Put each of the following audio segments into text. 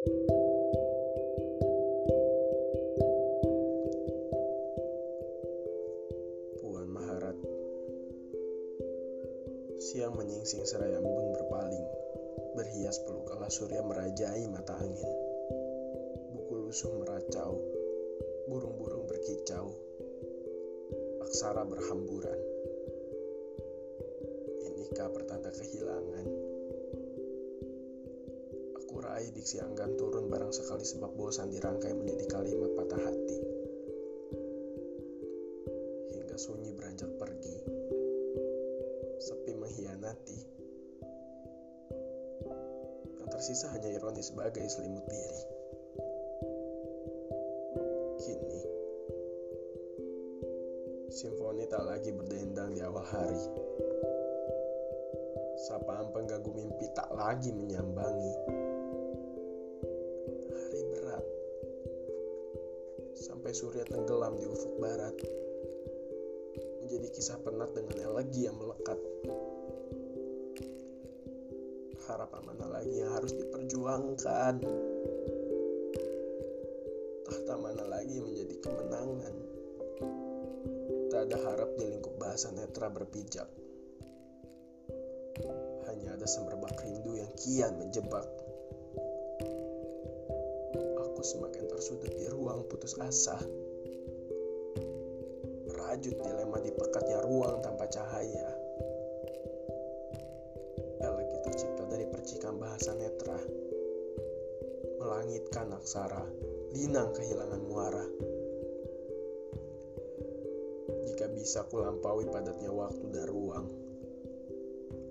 Puan Maharatu. Siang menyingsing seraya embun berpaling Berhias pelukala surya merajai mata angin. Buku lusuh meracau Burung-burung berkicau Aksara berhamburan. Inikah pertanda kehilangan Aku raih diksi turun barang sekali sebab bosan dirangkai menjadi kalimat patah hati. Hingga sunyi beranjak pergi. Sepi mengkhianati. Yang tersisa hanya ironi sebagai selimut diri. Kini Simfoni tak lagi berdendang di awal hari. Sapaan pengganggu mimpi tak lagi menyambangi Sampai surya tenggelam di ufuk barat. Menjadi kisah penat dengan elegi yang melekat. Harapan mana lagi yang harus diperjuangkan. Tahta mana lagi yang menjadi kemenangan. Tak ada harap di lingkup bahasa netra berpijak. Hanya ada semerbak rindu yang kian menjebak Aku semakin tersudut di ruang putus asa. Merajut dilema di pekatnya ruang tanpa cahaya. Elegi tercipta dari percikan bahasa netra. Melangitkan aksara Linang kehilangan muara. Jika bisa kulampaui padatnya waktu dan ruang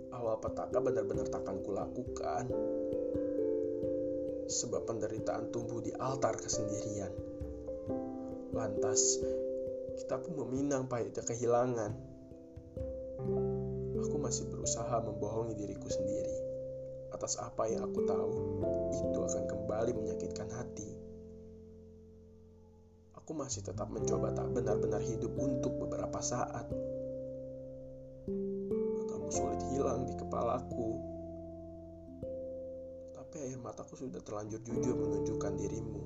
Awal petaka benar-benar takkan kulakukan Sebab penderitaan tumbuh di altar kesendirian. Lantas kita pun meminang pahitnya kehilangan. Aku masih berusaha membohongi diriku sendiri. Atas apa yang aku tahu Itu akan kembali menyakitkan hati. Aku masih tetap mencoba tak benar-benar hidup untuk beberapa saat. Matamu sulit hilang di kepalaku Tapi air mataku sudah terlanjur jujur menunjukkan dirimu.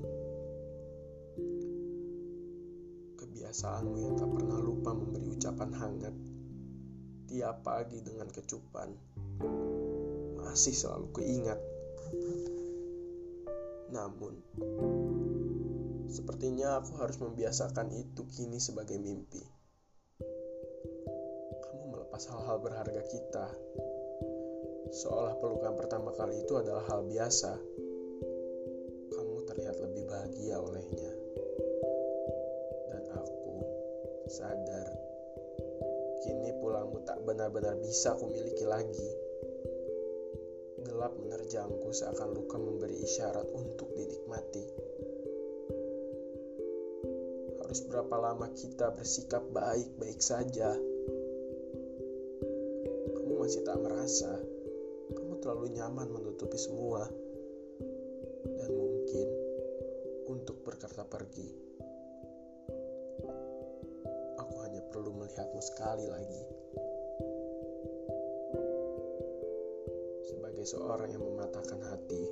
Kebiasaanmu yang tak pernah lupa memberi ucapan hangat Tiap pagi dengan kecupan. Masih selalu keingat. Namun Sepertinya aku harus membiasakan itu kini sebagai mimpi. Kamu melepas hal-hal berharga kita Seolah pelukan pertama kali itu adalah hal biasa. Kamu terlihat lebih bahagia olehnya. Dan aku sadar Kini pulangmu tak benar-benar bisa aku miliki lagi. Gelap menerjangku seakan luka memberi isyarat untuk dinikmati. Harus berapa lama kita bersikap baik-baik saja? Kamu masih tak merasa terlalu nyaman menutupi semua. Dan mungkin untuk berkata pergi Aku hanya perlu melihatmu sekali lagi. Sebagai seorang yang mematahkan hati